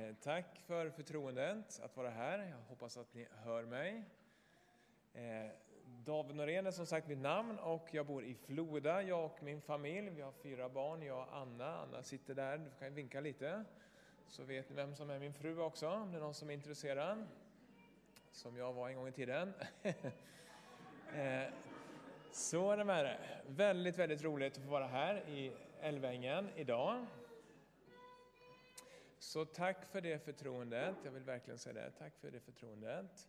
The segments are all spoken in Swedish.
Eh, tack för förtroendet att vara här. Jag hoppas att ni hör mig. Eh, David Norén är som sagt mitt namn och jag bor i Floda, jag och min familj. Vi har fyra barn, jag och Anna. Anna sitter där, du kan vinka lite. Så vet ni vem som är min fru också, om det är någon som är intresserad. Som jag var en gång i tiden. Eh, så är det med det. Väldigt, väldigt roligt att få vara här i Älvängen idag. Så tack för det förtroendet. Jag vill verkligen säga det. Tack för det förtroendet.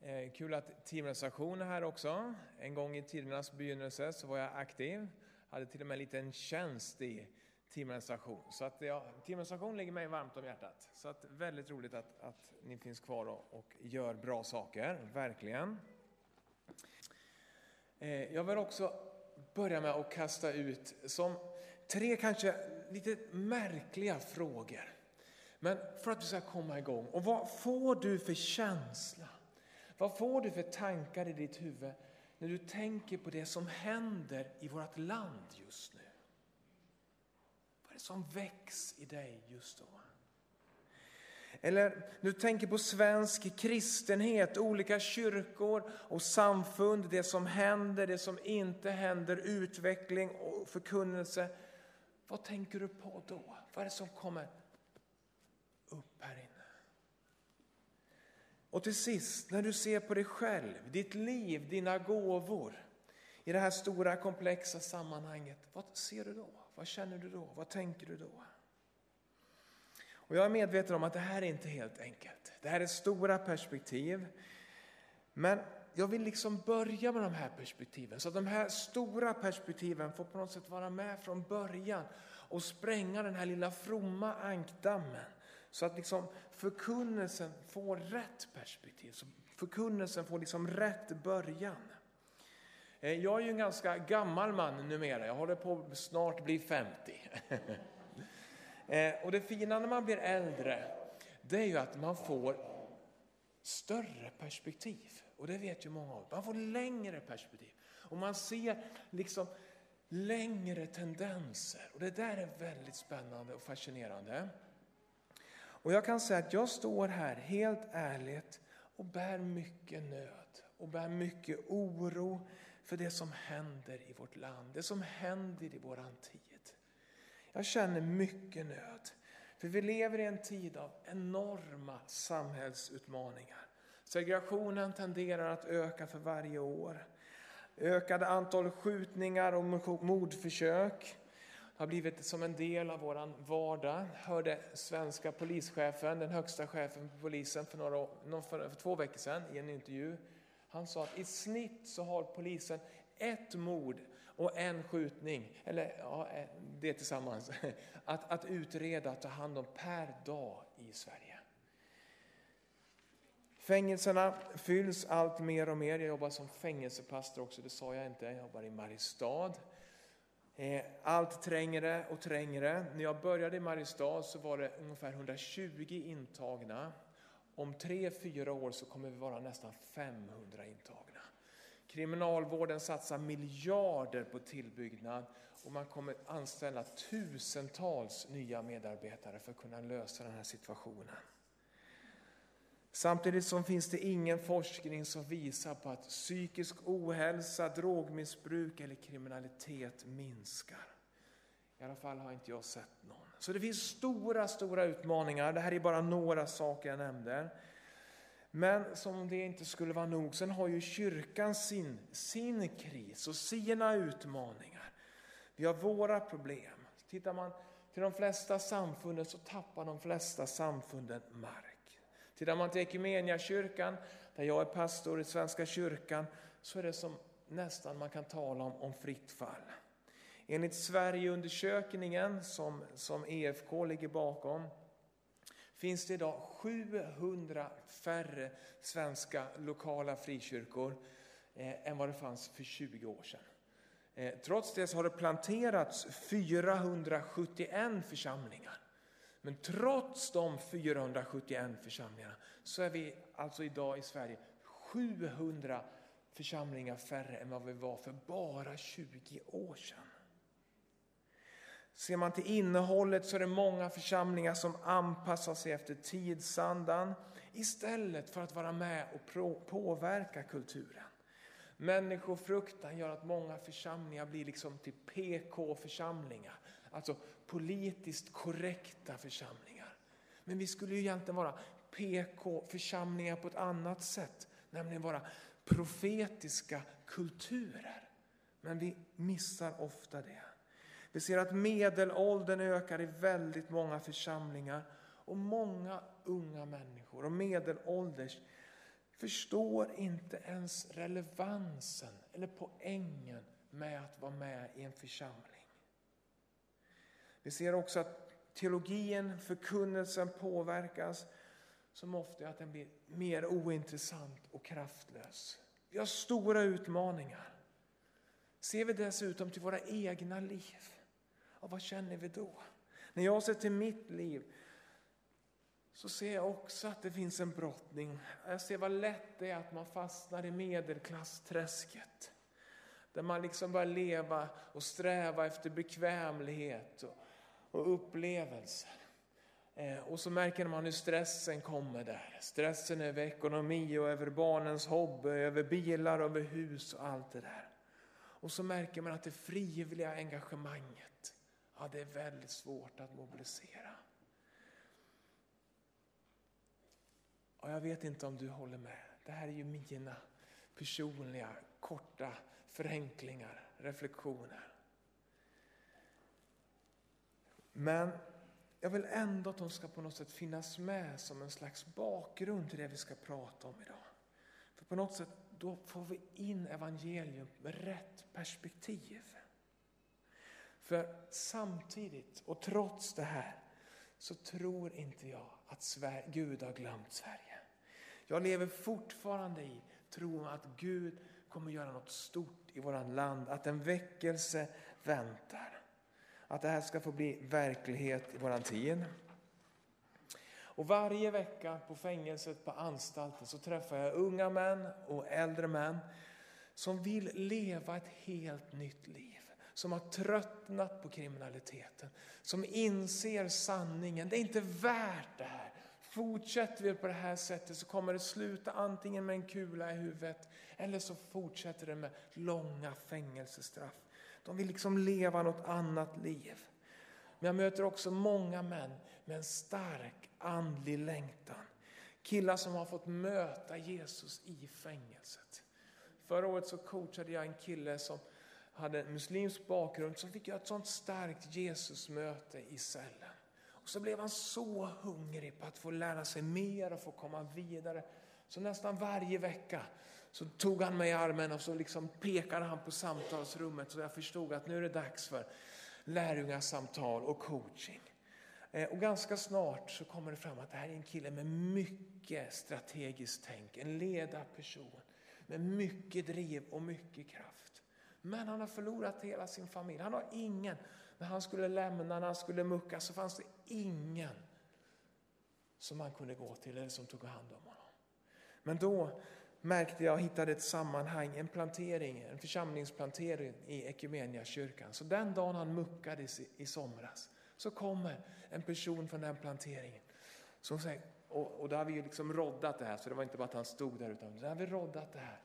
Eh, kul att teamorganisation är här också. En gång i tidernas begynnelse så var jag aktiv. Hade till och med en liten tjänst i teamorganisation. Så att ja, teamorganisation ligger mig varmt om hjärtat. Så att väldigt roligt att, att ni finns kvar och, och gör bra saker, verkligen. Eh, jag vill också börja med att kasta ut som tre kanske lite märkliga frågor. Men för att du ska komma igång, och vad får du för känsla? Vad får du för tankar i ditt huvud när du tänker på det som händer i vårt land just nu? Vad är det som väcks i dig just då? Eller när du tänker på svensk kristenhet, olika kyrkor och samfund, det som händer, det som inte händer, utveckling och förkunnelse. Vad tänker du på då? Vad är det som kommer upp här inne? Och till sist, när du ser på dig själv, ditt liv, dina gåvor i det här stora komplexa sammanhanget, vad ser du då? Vad känner du då? Vad tänker du då? Och jag är medveten om att det här är inte helt enkelt. Det här är stora perspektiv. Men jag vill liksom börja med de här perspektiven, så att de här stora perspektiven får på något sätt vara med från början och spränga den här lilla fromma ankdammen. Så att liksom förkunnelsen får rätt perspektiv, så förkunnelsen får liksom rätt början. Eh, jag är ju en ganska gammal man numera, jag håller på att snart bli 50. Eh, och det fina när man blir äldre, det är ju att man får större perspektiv. Och det vet ju många av Man får längre perspektiv. Och man ser liksom längre tendenser. Och det där är väldigt spännande och fascinerande. Och jag kan säga att jag står här helt ärligt och bär mycket nöd och bär mycket oro för det som händer i vårt land, det som händer i våran tid. Jag känner mycket nöd. För vi lever i en tid av enorma samhällsutmaningar. Segregationen tenderar att öka för varje år. Ökade antal skjutningar och mordförsök har blivit som en del av vår vardag. Hörde svenska polischefen, den högsta chefen på polisen för, några, för, för två veckor sedan i en intervju. Han sa att i snitt så har polisen ett mord och en skjutning, eller ja, det tillsammans, att, att utreda, att ta hand om per dag i Sverige. Fängelserna fylls allt mer och mer. Jag jobbar som fängelsepastor också, det sa jag inte. Jag jobbar i Mariestad. Eh, allt trängre och trängre. När jag började i Mariestad så var det ungefär 120 intagna. Om tre, fyra år så kommer vi vara nästan 500 intagna. Kriminalvården satsar miljarder på tillbyggnad och man kommer anställa tusentals nya medarbetare för att kunna lösa den här situationen. Samtidigt som finns det ingen forskning som visar på att psykisk ohälsa, drogmissbruk eller kriminalitet minskar. I alla fall har inte jag sett någon. Så det finns stora, stora utmaningar. Det här är bara några saker jag nämnde. Men som om det inte skulle vara nog, sen har ju kyrkan sin, sin kris och sina utmaningar. Vi har våra problem. Tittar man till de flesta samfunden så tappar de flesta samfunden mark. Tittar man till Equmeniakyrkan, där jag är pastor i Svenska kyrkan, så är det som nästan man kan tala om, om fritt fall. Enligt Sverigeundersökningen som, som EFK ligger bakom, finns det idag 700 färre svenska lokala frikyrkor eh, än vad det fanns för 20 år sedan. Eh, trots det så har det planterats 471 församlingar. Men trots de 471 församlingarna så är vi alltså idag i Sverige 700 församlingar färre än vad vi var för bara 20 år sedan. Ser man till innehållet så är det många församlingar som anpassar sig efter tidsandan istället för att vara med och påverka kulturen. Människofruktan gör att många församlingar blir liksom till PK-församlingar, alltså politiskt korrekta församlingar. Men vi skulle ju egentligen vara PK-församlingar på ett annat sätt, nämligen vara profetiska kulturer. Men vi missar ofta det. Vi ser att medelåldern ökar i väldigt många församlingar och många unga människor och medelålders förstår inte ens relevansen eller poängen med att vara med i en församling. Vi ser också att teologin, förkunnelsen påverkas som ofta att den blir mer ointressant och kraftlös. Vi har stora utmaningar. Ser vi dessutom till våra egna liv, och vad känner vi då? När jag ser till mitt liv så ser jag också att det finns en brottning. Jag ser vad lätt det är att man fastnar i medelklassträsket. Där man liksom börjar leva och sträva efter bekvämlighet och, och upplevelser. Eh, och så märker man hur stressen kommer där. Stressen över ekonomi och över barnens hobby, över bilar, över hus och allt det där. Och så märker man att det frivilliga engagemanget, ja det är väldigt svårt att mobilisera. Och jag vet inte om du håller med. Det här är ju mina personliga, korta förenklingar, reflektioner. Men jag vill ändå att de ska på något sätt finnas med som en slags bakgrund till det vi ska prata om idag. För på något sätt då får vi in evangelium med rätt perspektiv. För samtidigt och trots det här så tror inte jag att Sverige, Gud har glömt Sverige. Jag lever fortfarande i tron att Gud kommer göra något stort i vårt land, att en väckelse väntar. Att det här ska få bli verklighet i vår tid. Och varje vecka på fängelset, på anstalten, så träffar jag unga män och äldre män som vill leva ett helt nytt liv. Som har tröttnat på kriminaliteten, som inser sanningen. Det är inte värt det här. Fortsätter vi på det här sättet så kommer det sluta antingen med en kula i huvudet eller så fortsätter det med långa fängelsestraff. De vill liksom leva något annat liv. Men jag möter också många män med en stark andlig längtan. Killar som har fått möta Jesus i fängelset. Förra året så coachade jag en kille som hade en muslimsk bakgrund som fick göra ett sånt starkt Jesusmöte i cellen. Och så blev han så hungrig på att få lära sig mer och få komma vidare. Så nästan varje vecka så tog han mig i armen och så liksom pekade han på samtalsrummet så jag förstod att nu är det dags för lärjungasamtal och coaching. Eh, och ganska snart så kommer det fram att det här är en kille med mycket strategiskt tänk, en ledarperson med mycket driv och mycket kraft. Men han har förlorat hela sin familj. Han har ingen när han skulle lämna, när han skulle mucka så fanns det ingen som han kunde gå till eller som tog hand om honom. Men då märkte jag, hittade ett sammanhang, en plantering, en församlingsplantering i kyrkan. Så den dagen han muckades i somras så kommer en person från den planteringen som säger, och, och då har vi liksom roddat det här, så det var inte bara att han stod där utan då har vi roddat det här.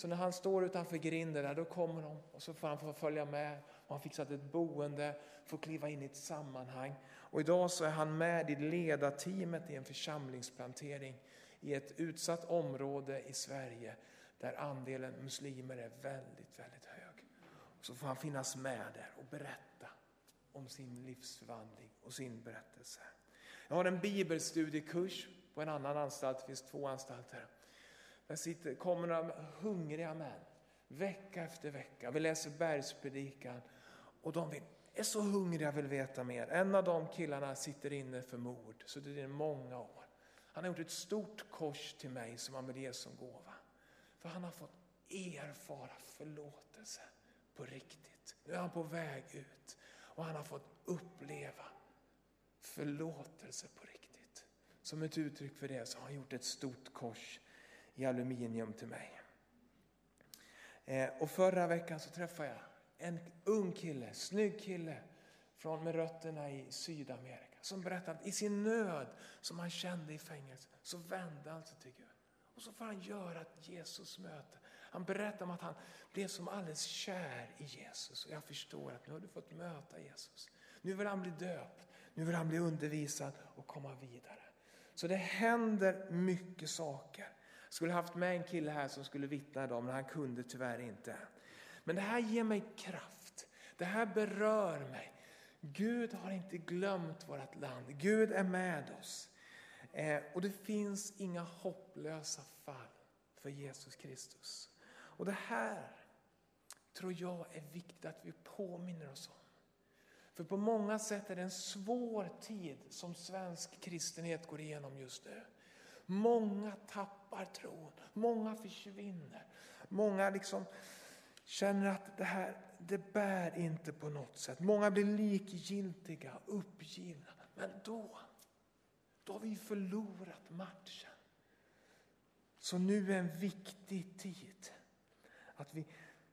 Så när han står utanför grinden där, då kommer de och så får han få följa med och han fixat ett boende, får kliva in i ett sammanhang. Och idag så är han med i ledarteamet i en församlingsplantering i ett utsatt område i Sverige där andelen muslimer är väldigt, väldigt hög. Och så får han finnas med där och berätta om sin livsförvandling och sin berättelse. Jag har en bibelstudiekurs på en annan anstalt, det finns två anstalter. Där sitter, kommer några hungriga män vecka efter vecka. Vi läser bergspredikan och de vill, är så hungriga och vill veta mer. En av de killarna sitter inne för mord, så det är många år. Han har gjort ett stort kors till mig som han vill ge som gåva. För han har fått erfara förlåtelse på riktigt. Nu är han på väg ut och han har fått uppleva förlåtelse på riktigt. Som ett uttryck för det så har han gjort ett stort kors i aluminium till mig. Eh, och förra veckan så träffade jag en ung kille, snygg kille från, med rötterna i Sydamerika som berättade att i sin nöd som han kände i fängelset så vände han sig till Gud. Och så får han göra ett Jesus-möte. Han berättar om att han blev som alldeles kär i Jesus. Och jag förstår att nu har du fått möta Jesus. Nu vill han bli döpt, nu vill han bli undervisad och komma vidare. Så det händer mycket saker. Jag skulle haft med en kille här som skulle vittna idag men han kunde tyvärr inte. Men det här ger mig kraft. Det här berör mig. Gud har inte glömt vårt land. Gud är med oss. Eh, och det finns inga hopplösa fall för Jesus Kristus. Och det här tror jag är viktigt att vi påminner oss om. För på många sätt är det en svår tid som svensk kristenhet går igenom just nu. Många tappar tron, många försvinner. Många liksom känner att det här det bär inte på något sätt. Många blir likgiltiga, uppgivna. Men då, då har vi förlorat matchen. Så nu är en viktig tid att vi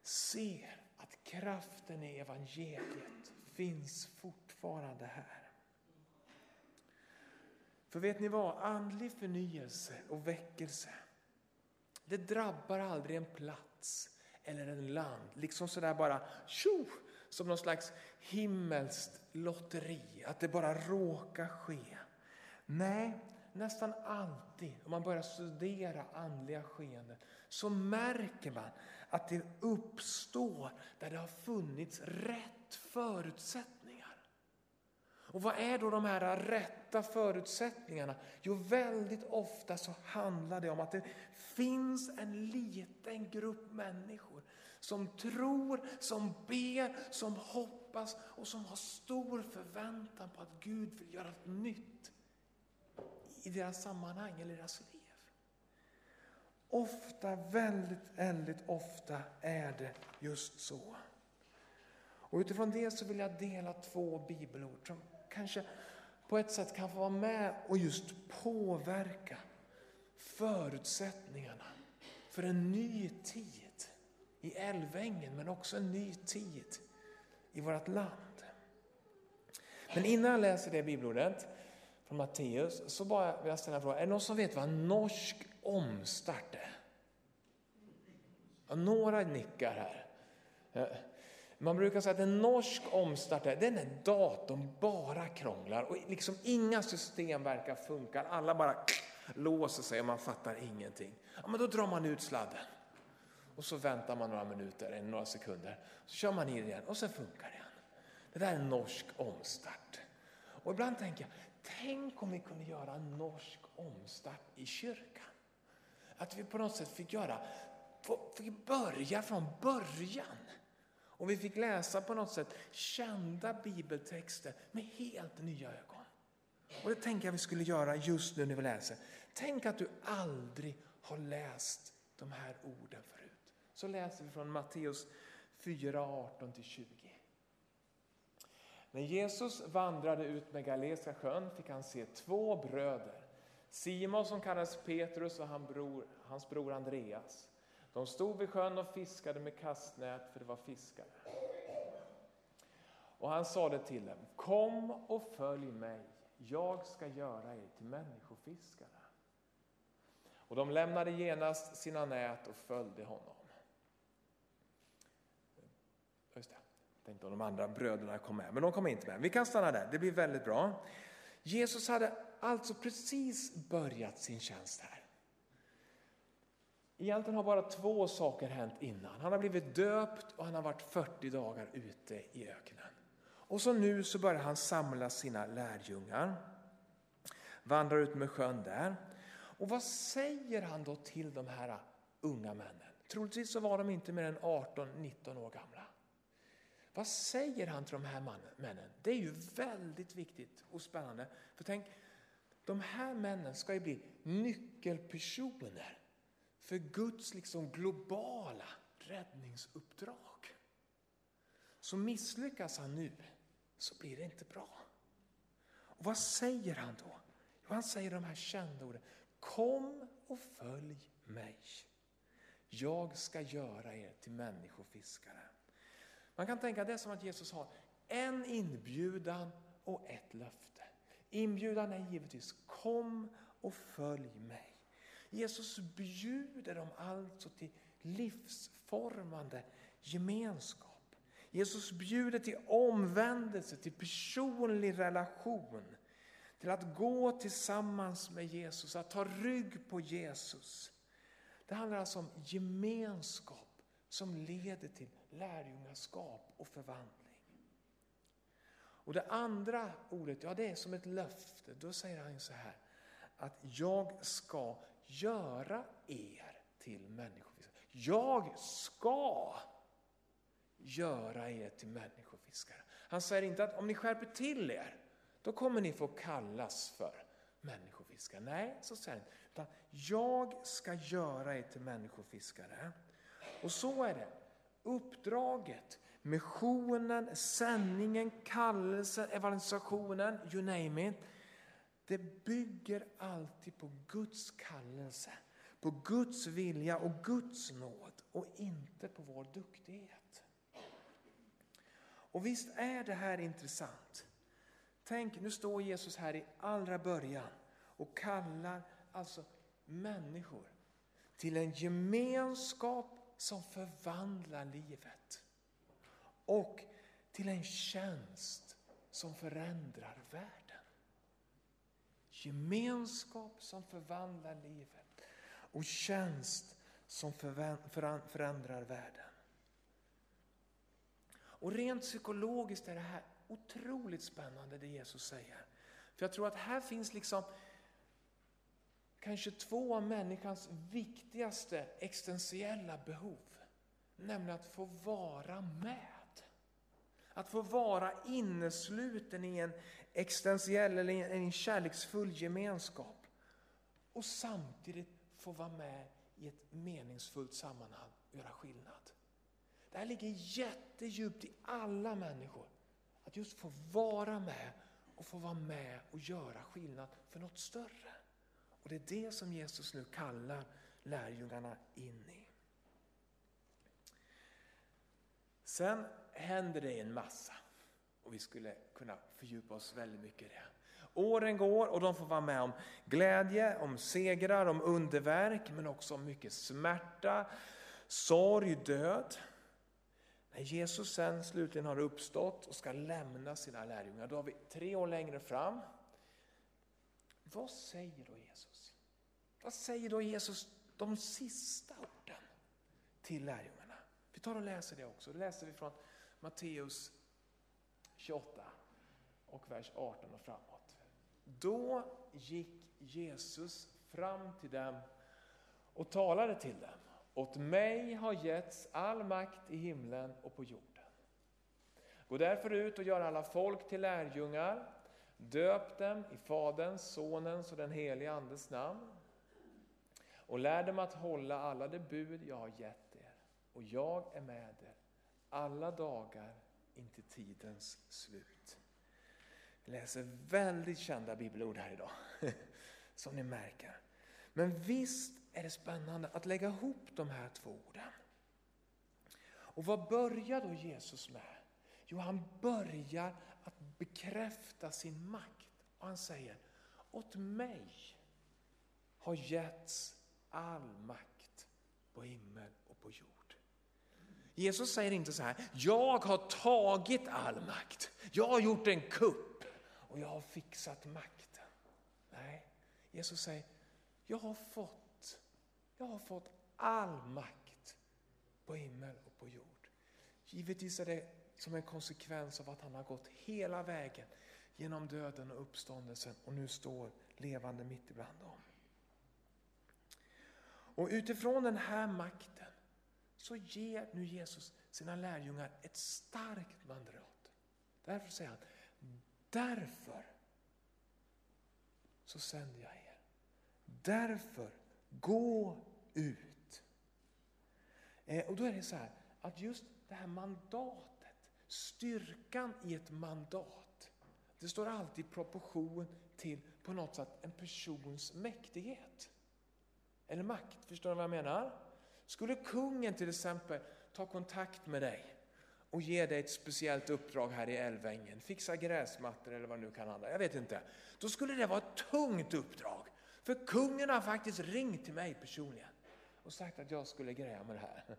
ser att kraften i evangeliet finns fortfarande här. För vet ni vad? Andlig förnyelse och väckelse, det drabbar aldrig en plats eller en land. Liksom sådär bara tjo, som någon slags himmelskt lotteri. Att det bara råkar ske. Nej, nästan alltid om man börjar studera andliga skeenden så märker man att det uppstår där det har funnits rätt förutsättningar. Och vad är då de här rätta förutsättningarna? Jo, väldigt ofta så handlar det om att det finns en liten grupp människor som tror, som ber, som hoppas och som har stor förväntan på att Gud vill göra något nytt i deras sammanhang eller deras liv. Ofta, väldigt, väldigt ofta är det just så. Och utifrån det så vill jag dela två bibelord som kanske på ett sätt kan få vara med och just påverka förutsättningarna för en ny tid i Älvängen men också en ny tid i vårt land. Men innan jag läser det bibelordet från Matteus så bara vill jag ställa en fråga. Är det någon som vet vad norsk omstart är? Ja, några nickar här. Man brukar säga att en norsk omstart är, är när datorn bara krånglar och liksom inga system verkar funka. Alla bara låser sig och man fattar ingenting. Ja, men då drar man ut sladden. Och så väntar man några minuter, eller några sekunder. Så kör man in igen och så funkar det igen. Det där är en norsk omstart. Och ibland tänker jag, tänk om vi kunde göra en norsk omstart i kyrkan. Att vi på något sätt fick göra, fick börja från början. Och vi fick läsa på något sätt kända bibeltexter med helt nya ögon. Och det tänker jag vi skulle göra just nu när vi läser. Tänk att du aldrig har läst de här orden förut. Så läser vi från Matteus 4, 18-20. När Jesus vandrade ut med Galileiska sjön fick han se två bröder. Simon som kallades Petrus och hans bror, hans bror Andreas. De stod vid sjön och fiskade med kastnät för det var fiskare. Och han sade till dem, kom och följ mig, jag ska göra er till människofiskare. Och de lämnade genast sina nät och följde honom. Just det, jag tänkte om de andra bröderna kom med, men de kom inte med. Vi kan stanna där, det blir väldigt bra. Jesus hade alltså precis börjat sin tjänst här. Egentligen har bara två saker hänt innan. Han har blivit döpt och han har varit 40 dagar ute i öknen. Och så nu så börjar han samla sina lärjungar. Vandrar ut med sjön där. Och vad säger han då till de här unga männen? Troligtvis så var de inte mer än 18-19 år gamla. Vad säger han till de här männen? Det är ju väldigt viktigt och spännande. För tänk, de här männen ska ju bli nyckelpersoner för Guds liksom globala räddningsuppdrag. Så misslyckas han nu så blir det inte bra. Och vad säger han då? Jo, han säger de här kända orden. Kom och följ mig. Jag ska göra er till människofiskare. Man kan tänka det är som att Jesus har en inbjudan och ett löfte. Inbjudan är givetvis kom och följ mig. Jesus bjuder dem alltså till livsformande gemenskap. Jesus bjuder till omvändelse, till personlig relation. Till att gå tillsammans med Jesus, att ta rygg på Jesus. Det handlar alltså om gemenskap som leder till lärjungaskap och förvandling. Och det andra ordet, ja det är som ett löfte. Då säger han så här, att jag ska göra er till människofiskare. Jag ska göra er till människofiskare. Han säger inte att om ni skärper till er, då kommer ni få kallas för människofiskare. Nej, så säger han utan jag ska göra er till människofiskare. Och så är det. Uppdraget, missionen, sändningen, kallelsen, evangelisationen, you name it. Det bygger alltid på Guds kallelse, på Guds vilja och Guds nåd och inte på vår duktighet. Och visst är det här intressant. Tänk, nu står Jesus här i allra början och kallar alltså människor till en gemenskap som förvandlar livet. Och till en tjänst som förändrar världen. Gemenskap som förvandlar livet och tjänst som förändrar världen. Och rent psykologiskt är det här otroligt spännande det Jesus säger. För jag tror att här finns liksom kanske två av människans viktigaste existentiella behov. Nämligen att få vara med. Att få vara innesluten i en existentiell eller en kärleksfull gemenskap. Och samtidigt få vara med i ett meningsfullt sammanhang och göra skillnad. Det här ligger jättedjupt i alla människor. Att just få vara med och få vara med och göra skillnad för något större. Och det är det som Jesus nu kallar lärjungarna in i. Sen händer det en massa och vi skulle kunna fördjupa oss väldigt mycket i det. Åren går och de får vara med om glädje, om segrar, om underverk men också om mycket smärta, sorg, död. När Jesus sen slutligen har uppstått och ska lämna sina lärjungar, då har vi tre år längre fram. Vad säger då Jesus? Vad säger då Jesus de sista orden till lärjungarna? Vi tar och läser det också. Det läser vi från Matteus 28 och vers 18 och framåt. Då gick Jesus fram till dem och talade till dem. Åt mig har getts all makt i himlen och på jorden. Gå därför ut och gör alla folk till lärjungar. Döp dem i Faderns, Sonens och den helige Andes namn. Och lär dem att hålla alla de bud jag har gett. Och jag är med er alla dagar intill tidens slut. Vi läser väldigt kända bibelord här idag, som ni märker. Men visst är det spännande att lägga ihop de här två orden. Och vad börjar då Jesus med? Jo, han börjar att bekräfta sin makt. Och han säger, åt mig har getts all makt på himmel och på jord. Jesus säger inte så här, jag har tagit all makt. Jag har gjort en kupp och jag har fixat makten. Nej, Jesus säger, jag har fått, jag har fått all makt på himmel och på jord. Givetvis är det som en konsekvens av att han har gått hela vägen genom döden och uppståndelsen och nu står levande mitt ibland dem. Och utifrån den här makten så ger nu Jesus sina lärjungar ett starkt mandat. Därför säger han, därför så sänder jag er. Därför, gå ut. Eh, och då är det så här, att just det här mandatet, styrkan i ett mandat, det står alltid i proportion till på något sätt en persons mäktighet. Eller makt, förstår ni vad jag menar? Skulle kungen till exempel ta kontakt med dig och ge dig ett speciellt uppdrag här i Älvängen, fixa gräsmattor eller vad det nu kan handla jag vet inte. Då skulle det vara ett tungt uppdrag. För kungen har faktiskt ringt till mig personligen och sagt att jag skulle greja med det här.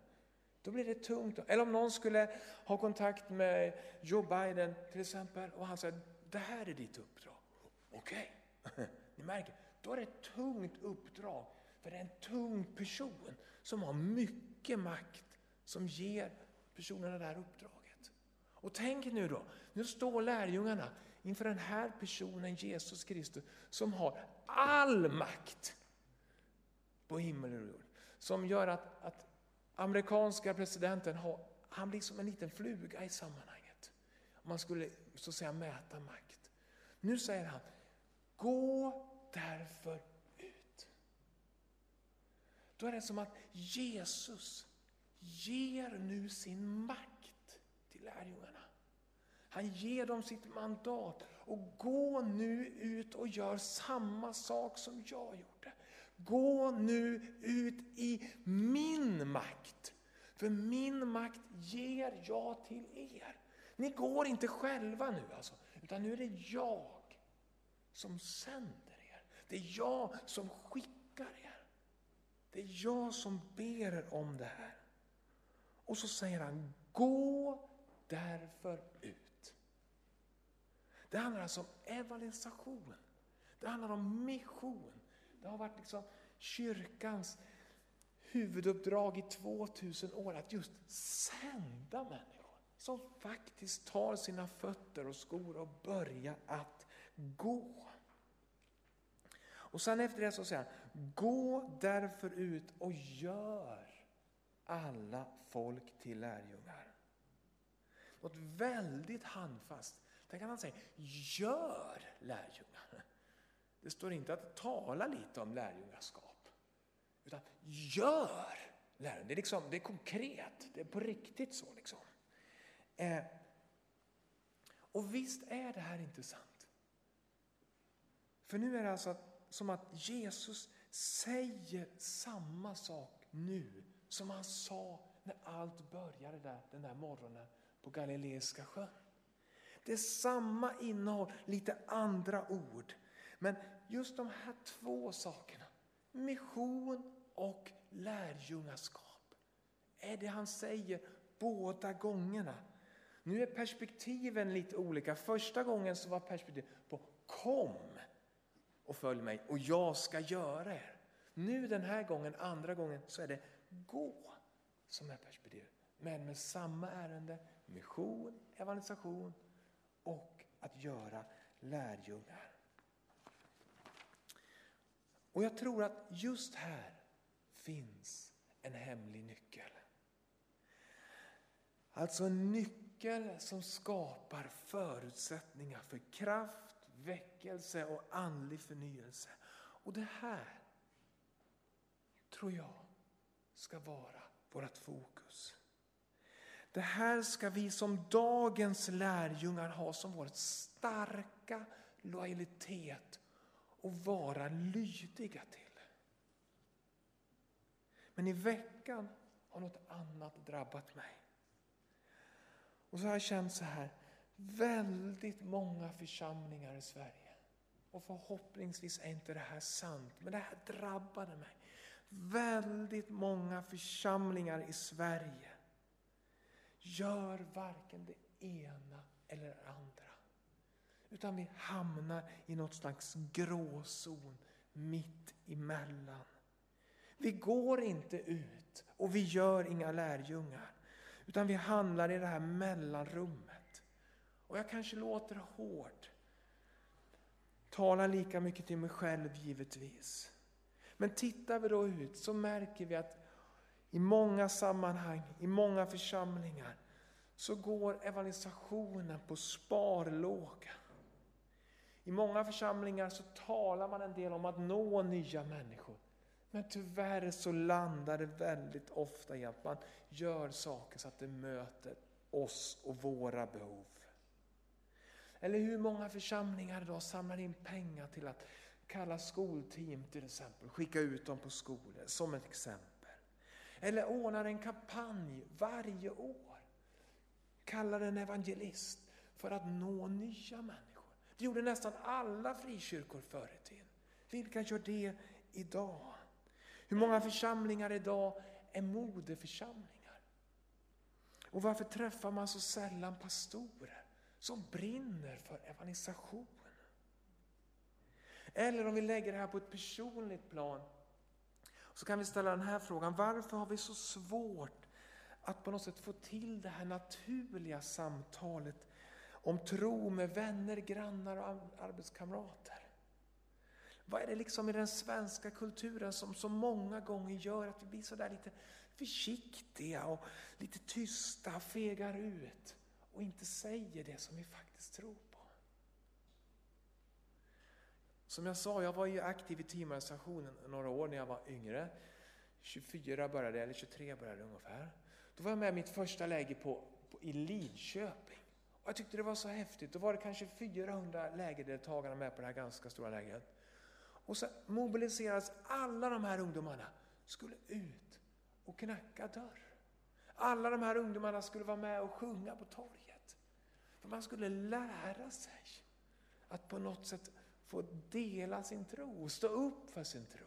Då blir det tungt. Eller om någon skulle ha kontakt med Joe Biden till exempel och han säger det här är ditt uppdrag. Okej, okay. ni märker, då är det ett tungt uppdrag. För det är en tung person som har mycket makt som ger personerna det här uppdraget. Och tänk nu då, nu står lärjungarna inför den här personen Jesus Kristus som har all makt på himmel och jord. Som gör att, att amerikanska presidenten har, han blir som en liten fluga i sammanhanget. Om man skulle så att säga mäta makt. Nu säger han, gå därför ut. Då är det som att Jesus ger nu sin makt till lärjungarna. Han ger dem sitt mandat och gå nu ut och gör samma sak som jag gjorde. Gå nu ut i min makt. För min makt ger jag till er. Ni går inte själva nu alltså, utan nu är det jag som sänder er. Det är jag som skickar. Det är jag som ber er om det här. Och så säger han, gå därför ut. Det handlar alltså om evangelisation. Det handlar om mission. Det har varit liksom kyrkans huvuduppdrag i 2000 år att just sända människor som faktiskt tar sina fötter och skor och börjar att gå. Och sen efter det så säger han, gå därför ut och gör alla folk till lärjungar. Något väldigt handfast. Tänk att han säger gör lärjungar. Det står inte att tala lite om lärjungaskap. Utan gör lärjungar. Det är, liksom, det är konkret, det är på riktigt så. Liksom. Eh, och visst är det här intressant. För nu är det alltså som att Jesus säger samma sak nu som han sa när allt började där, den där morgonen på Galileiska sjön. Det är samma innehåll, lite andra ord. Men just de här två sakerna, mission och lärjungaskap, är det han säger båda gångerna. Nu är perspektiven lite olika. Första gången så var perspektivet på kom och följ mig och jag ska göra er. Nu den här gången, andra gången, så är det gå som är perspektivet. Men med samma ärende, mission, evangelisation och att göra lärjungar. Och jag tror att just här finns en hemlig nyckel. Alltså en nyckel som skapar förutsättningar för kraft, väckelse och andlig förnyelse. Och det här tror jag ska vara vårt fokus. Det här ska vi som dagens lärjungar ha som vår starka lojalitet och vara lydiga till. Men i veckan har något annat drabbat mig. Och så har jag känt så här, väldigt många församlingar i Sverige. Och förhoppningsvis är inte det här sant, men det här drabbade mig. Väldigt många församlingar i Sverige gör varken det ena eller det andra. Utan vi hamnar i något slags gråzon mitt emellan. Vi går inte ut och vi gör inga lärjungar. Utan vi handlar i det här mellanrummet. Och jag kanske låter hård. Talar lika mycket till mig själv givetvis. Men tittar vi då ut så märker vi att i många sammanhang, i många församlingar så går evangelisationen på sparlåga. I många församlingar så talar man en del om att nå nya människor. Men tyvärr så landar det väldigt ofta i att man gör saker så att det möter oss och våra behov. Eller hur många församlingar idag samlar in pengar till att kalla skolteam till exempel, skicka ut dem på skolor som ett exempel. Eller ordnar en kampanj varje år. Kallar en evangelist för att nå nya människor. Det gjorde nästan alla frikyrkor förr i tiden. Vilka gör det idag? Hur många församlingar idag är modeförsamlingar? Och varför träffar man så sällan pastorer som brinner för evangelisation? Eller om vi lägger det här på ett personligt plan så kan vi ställa den här frågan. Varför har vi så svårt att på något sätt få till det här naturliga samtalet om tro med vänner, grannar och arbetskamrater? Vad är det liksom i den svenska kulturen som så många gånger gör att vi blir sådär lite försiktiga och lite tysta, fegar ut och inte säger det som vi faktiskt tror på? Som jag sa, jag var ju aktiv i teamorganisationen några år när jag var yngre. 24 började eller 23 började ungefär. Då var jag med i mitt första läger på, på, i Lidköping. Och jag tyckte det var så häftigt. Då var det kanske 400 lägerdeltagare med på det här ganska stora lägret. Och så mobiliserades alla de här ungdomarna, skulle ut och knacka dörr. Alla de här ungdomarna skulle vara med och sjunga på torget. Man skulle lära sig att på något sätt få dela sin tro, stå upp för sin tro.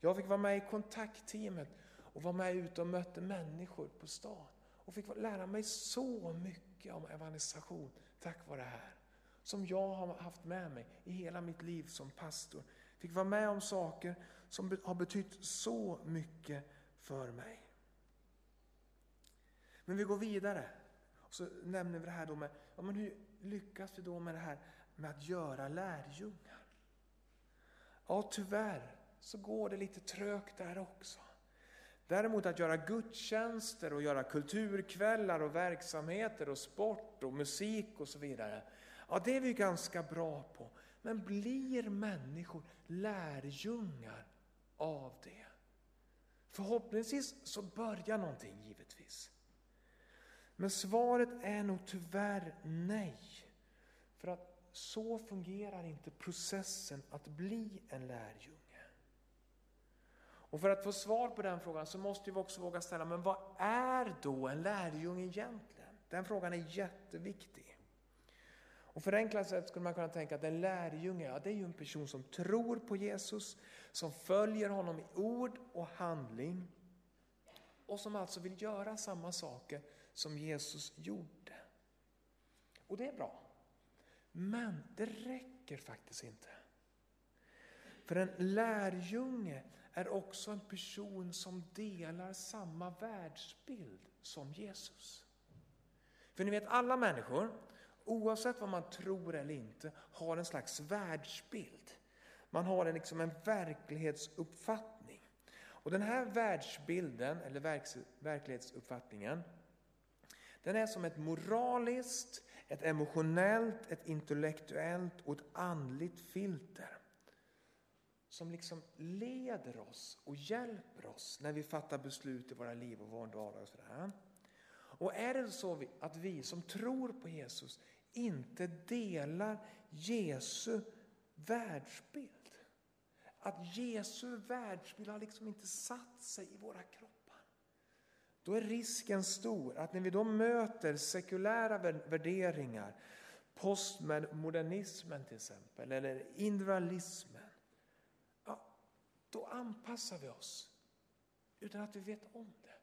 Jag fick vara med i kontaktteamet och vara med ute och mötte människor på stan. Och fick lära mig så mycket om evangelisation tack vare det här. Som jag har haft med mig i hela mitt liv som pastor. Fick vara med om saker som har betytt så mycket för mig. Men vi går vidare. Och så nämner vi det här då med, ja men hur lyckas vi då med det här med att göra lärjungar? Ja, tyvärr så går det lite trögt där också. Däremot att göra gudstjänster och göra kulturkvällar och verksamheter och sport och musik och så vidare. Ja, det är vi ganska bra på. Men blir människor lärjungar av det? Förhoppningsvis så börjar någonting givetvis. Men svaret är nog tyvärr nej. För att så fungerar inte processen att bli en lärjunge. Och för att få svar på den frågan så måste vi också våga ställa, men vad är då en lärjunge egentligen? Den frågan är jätteviktig. Och förenklat sätt skulle man kunna tänka att en lärjunge, ja, det är ju en person som tror på Jesus, som följer honom i ord och handling och som alltså vill göra samma saker som Jesus gjorde. Och det är bra. Men det räcker faktiskt inte. För en lärjunge är också en person som delar samma världsbild som Jesus. För ni vet, alla människor, oavsett vad man tror eller inte, har en slags världsbild. Man har en, liksom en verklighetsuppfattning. Och den här världsbilden, eller verklighetsuppfattningen, den är som ett moraliskt, ett emotionellt, ett intellektuellt och ett andligt filter som liksom leder oss och hjälper oss när vi fattar beslut i våra liv och vår vardag. Och, sådär. och är det så att vi som tror på Jesus inte delar Jesu världsbild, att Jesu världsbild har liksom inte satt sig i våra kroppar, då är risken stor att när vi då möter sekulära värderingar, postmodernismen till exempel, eller individualismen, då anpassar vi oss utan att vi vet om det.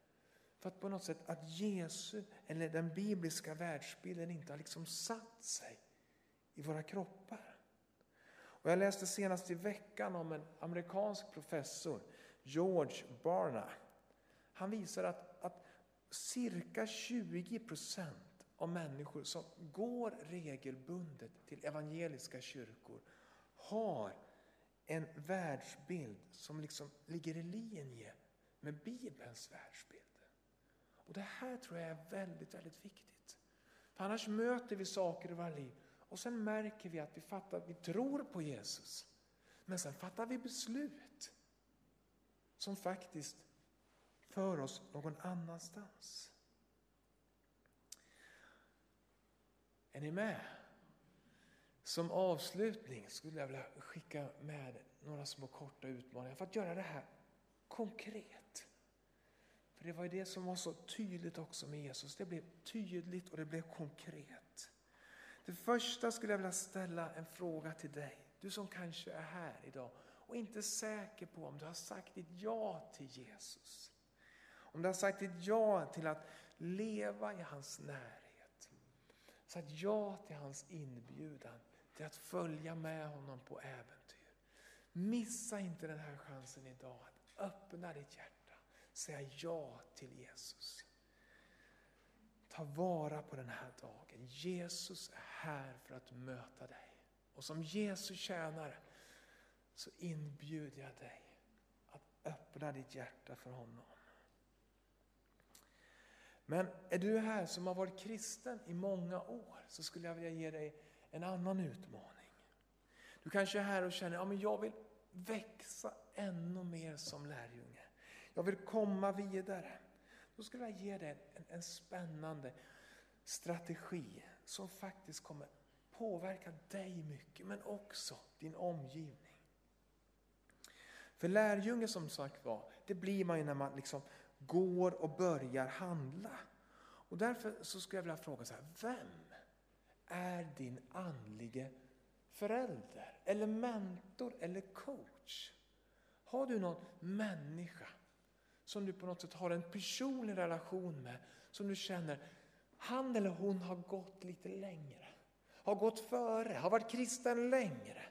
För att på något sätt att Jesu, eller den bibliska världsbilden inte har liksom satt sig i våra kroppar. Och jag läste senast i veckan om en amerikansk professor, George Barna. Han visar att cirka 20 procent av människor som går regelbundet till evangeliska kyrkor har en världsbild som liksom ligger i linje med Bibelns världsbild. Och Det här tror jag är väldigt, väldigt viktigt. För annars möter vi saker i våra liv och sen märker vi att vi, fattar, vi tror på Jesus. Men sen fattar vi beslut som faktiskt för oss någon annanstans. Är ni med? Som avslutning skulle jag vilja skicka med några små korta utmaningar för att göra det här konkret. För För det var ju det som var så tydligt också med Jesus. Det blev tydligt och det blev konkret. Det första skulle jag vilja ställa en fråga till dig. Du som kanske är här idag och inte är säker på om du har sagt ditt ja till Jesus. Om du har sagt ett ja till att leva i hans närhet. Sagt ja till hans inbjudan till att följa med honom på äventyr. Missa inte den här chansen idag att öppna ditt hjärta, säga ja till Jesus. Ta vara på den här dagen. Jesus är här för att möta dig. Och som Jesus tjänare så inbjuder jag dig att öppna ditt hjärta för honom. Men är du här som har varit kristen i många år så skulle jag vilja ge dig en annan utmaning. Du kanske är här och känner att ja, jag vill växa ännu mer som lärjunge. Jag vill komma vidare. Då skulle jag ge dig en, en spännande strategi som faktiskt kommer påverka dig mycket men också din omgivning. För lärjunge som sagt var, det blir man ju när man liksom går och börjar handla. Och därför så skulle jag vilja fråga så här, vem är din andlige förälder eller mentor eller coach? Har du någon människa som du på något sätt har en personlig relation med som du känner, han eller hon har gått lite längre, har gått före, har varit kristen längre.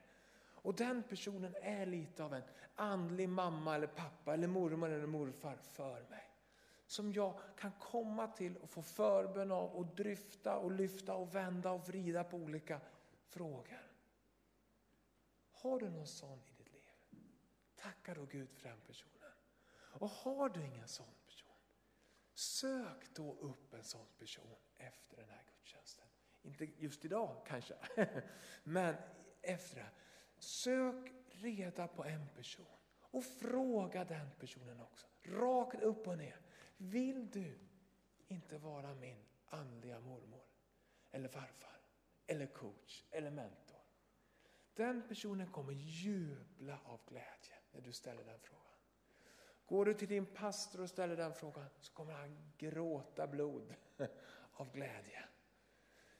Och den personen är lite av en andlig mamma eller pappa eller mormor eller morfar för mig. Som jag kan komma till och få förbön av och dryfta och lyfta och vända och vrida på olika frågor. Har du någon sån i ditt liv? Tacka då Gud för den personen. Och har du ingen sån person, sök då upp en sån person efter den här gudstjänsten. Inte just idag kanske, men efter det. Sök reda på en person och fråga den personen också. Rakt upp och ner. Vill du inte vara min andliga mormor eller farfar eller coach eller mentor? Den personen kommer jubla av glädje när du ställer den frågan. Går du till din pastor och ställer den frågan så kommer han gråta blod av glädje.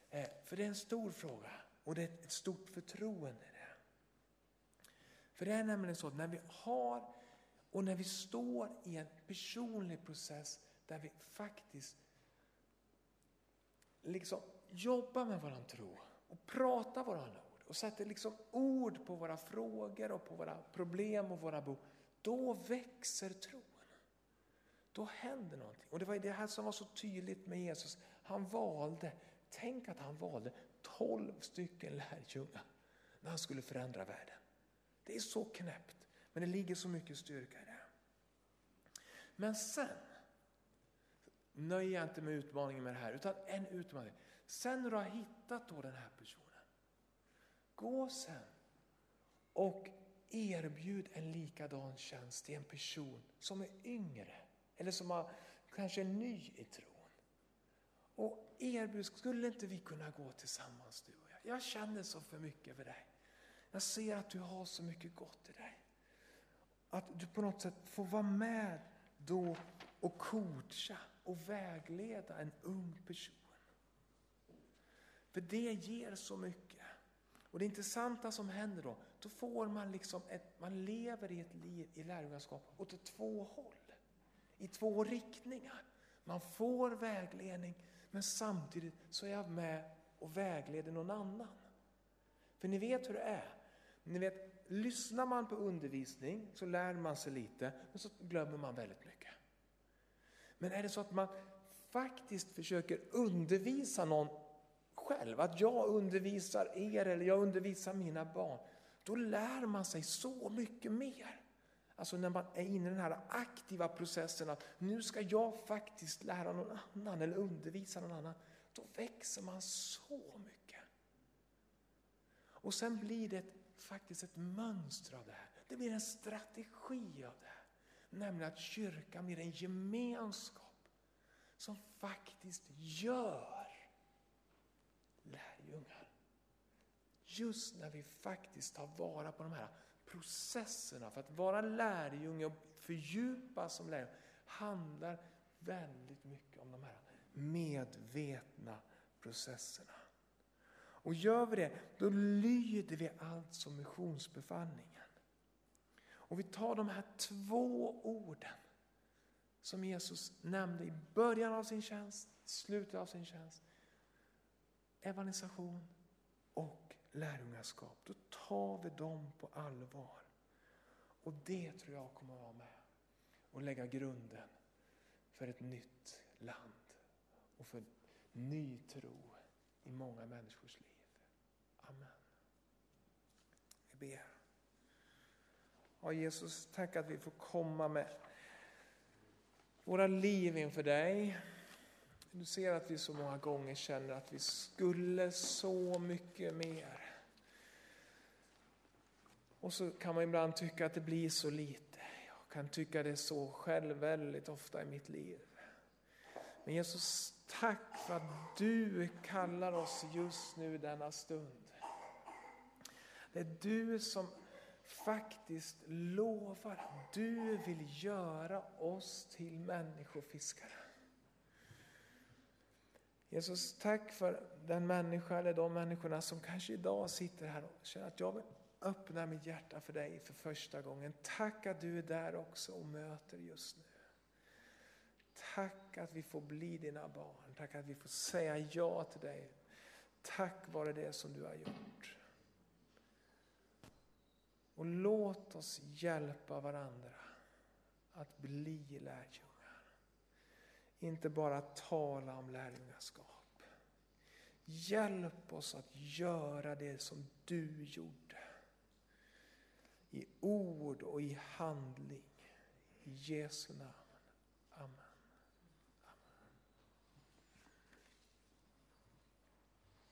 Eh, för det är en stor fråga och det är ett stort förtroende. För det är nämligen så att när vi har och när vi står i en personlig process där vi faktiskt liksom jobbar med våran tro och pratar våran ord och sätter liksom ord på våra frågor och på våra problem och våra behov då växer tron. Då händer någonting. Och det var det här som var så tydligt med Jesus. Han valde, tänk att han valde 12 stycken lärjungar när han skulle förändra världen. Det är så knäppt, men det ligger så mycket styrka i det. Men sen nöjer jag inte med utmaningen med det här, utan en utmaning. Sen när du har hittat då den här personen, gå sen och erbjud en likadan tjänst till en person som är yngre eller som har, kanske är ny i tron. Och erbjud, skulle inte vi kunna gå tillsammans du och jag? Jag känner så för mycket för dig. Jag ser att du har så mycket gott i dig. Att du på något sätt får vara med då och coacha och vägleda en ung person. För det ger så mycket. Och det intressanta som händer då, då får man liksom ett, man lever i ett liv i lärjungaskap åt två håll. I två riktningar. Man får vägledning men samtidigt så är jag med och vägleder någon annan. För ni vet hur det är. Ni vet, lyssnar man på undervisning så lär man sig lite men så glömmer man väldigt mycket. Men är det så att man faktiskt försöker undervisa någon själv, att jag undervisar er eller jag undervisar mina barn, då lär man sig så mycket mer. Alltså när man är inne i den här aktiva processen att nu ska jag faktiskt lära någon annan eller undervisa någon annan. Då växer man så mycket. Och sen blir det faktiskt ett mönster av det här. Det blir en strategi av det här. Nämligen att kyrkan blir en gemenskap som faktiskt gör lärjungar. Just när vi faktiskt tar vara på de här processerna för att vara lärjunge och fördjupas som lärjunge handlar väldigt mycket om de här medvetna processerna. Och gör vi det, då lyder vi alltså missionsbefallningen. Och vi tar de här två orden som Jesus nämnde i början av sin tjänst, slutet av sin tjänst. Evangelisation och lärjungaskap. Då tar vi dem på allvar. Och det tror jag kommer att vara med och lägga grunden för ett nytt land och för ny tro i många människors liv. Amen. Vi ber. Ja, Jesus, tack att vi får komma med våra liv inför dig. Du ser att vi så många gånger känner att vi skulle så mycket mer. Och så kan man ibland tycka att det blir så lite. Jag kan tycka det så själv väldigt ofta i mitt liv. Men Jesus, tack för att du kallar oss just nu denna stund. Det är du som faktiskt lovar att du vill göra oss till människofiskare. Jesus, tack för den människa eller de människorna som kanske idag sitter här och känner att jag vill öppna mitt hjärta för dig för första gången. Tack att du är där också och möter just nu. Tack att vi får bli dina barn. Tack att vi får säga ja till dig. Tack vare det som du har gjort. Och låt oss hjälpa varandra att bli lärjungar. Inte bara tala om lärjungaskap. Hjälp oss att göra det som du gjorde. I ord och i handling. I Jesu namn.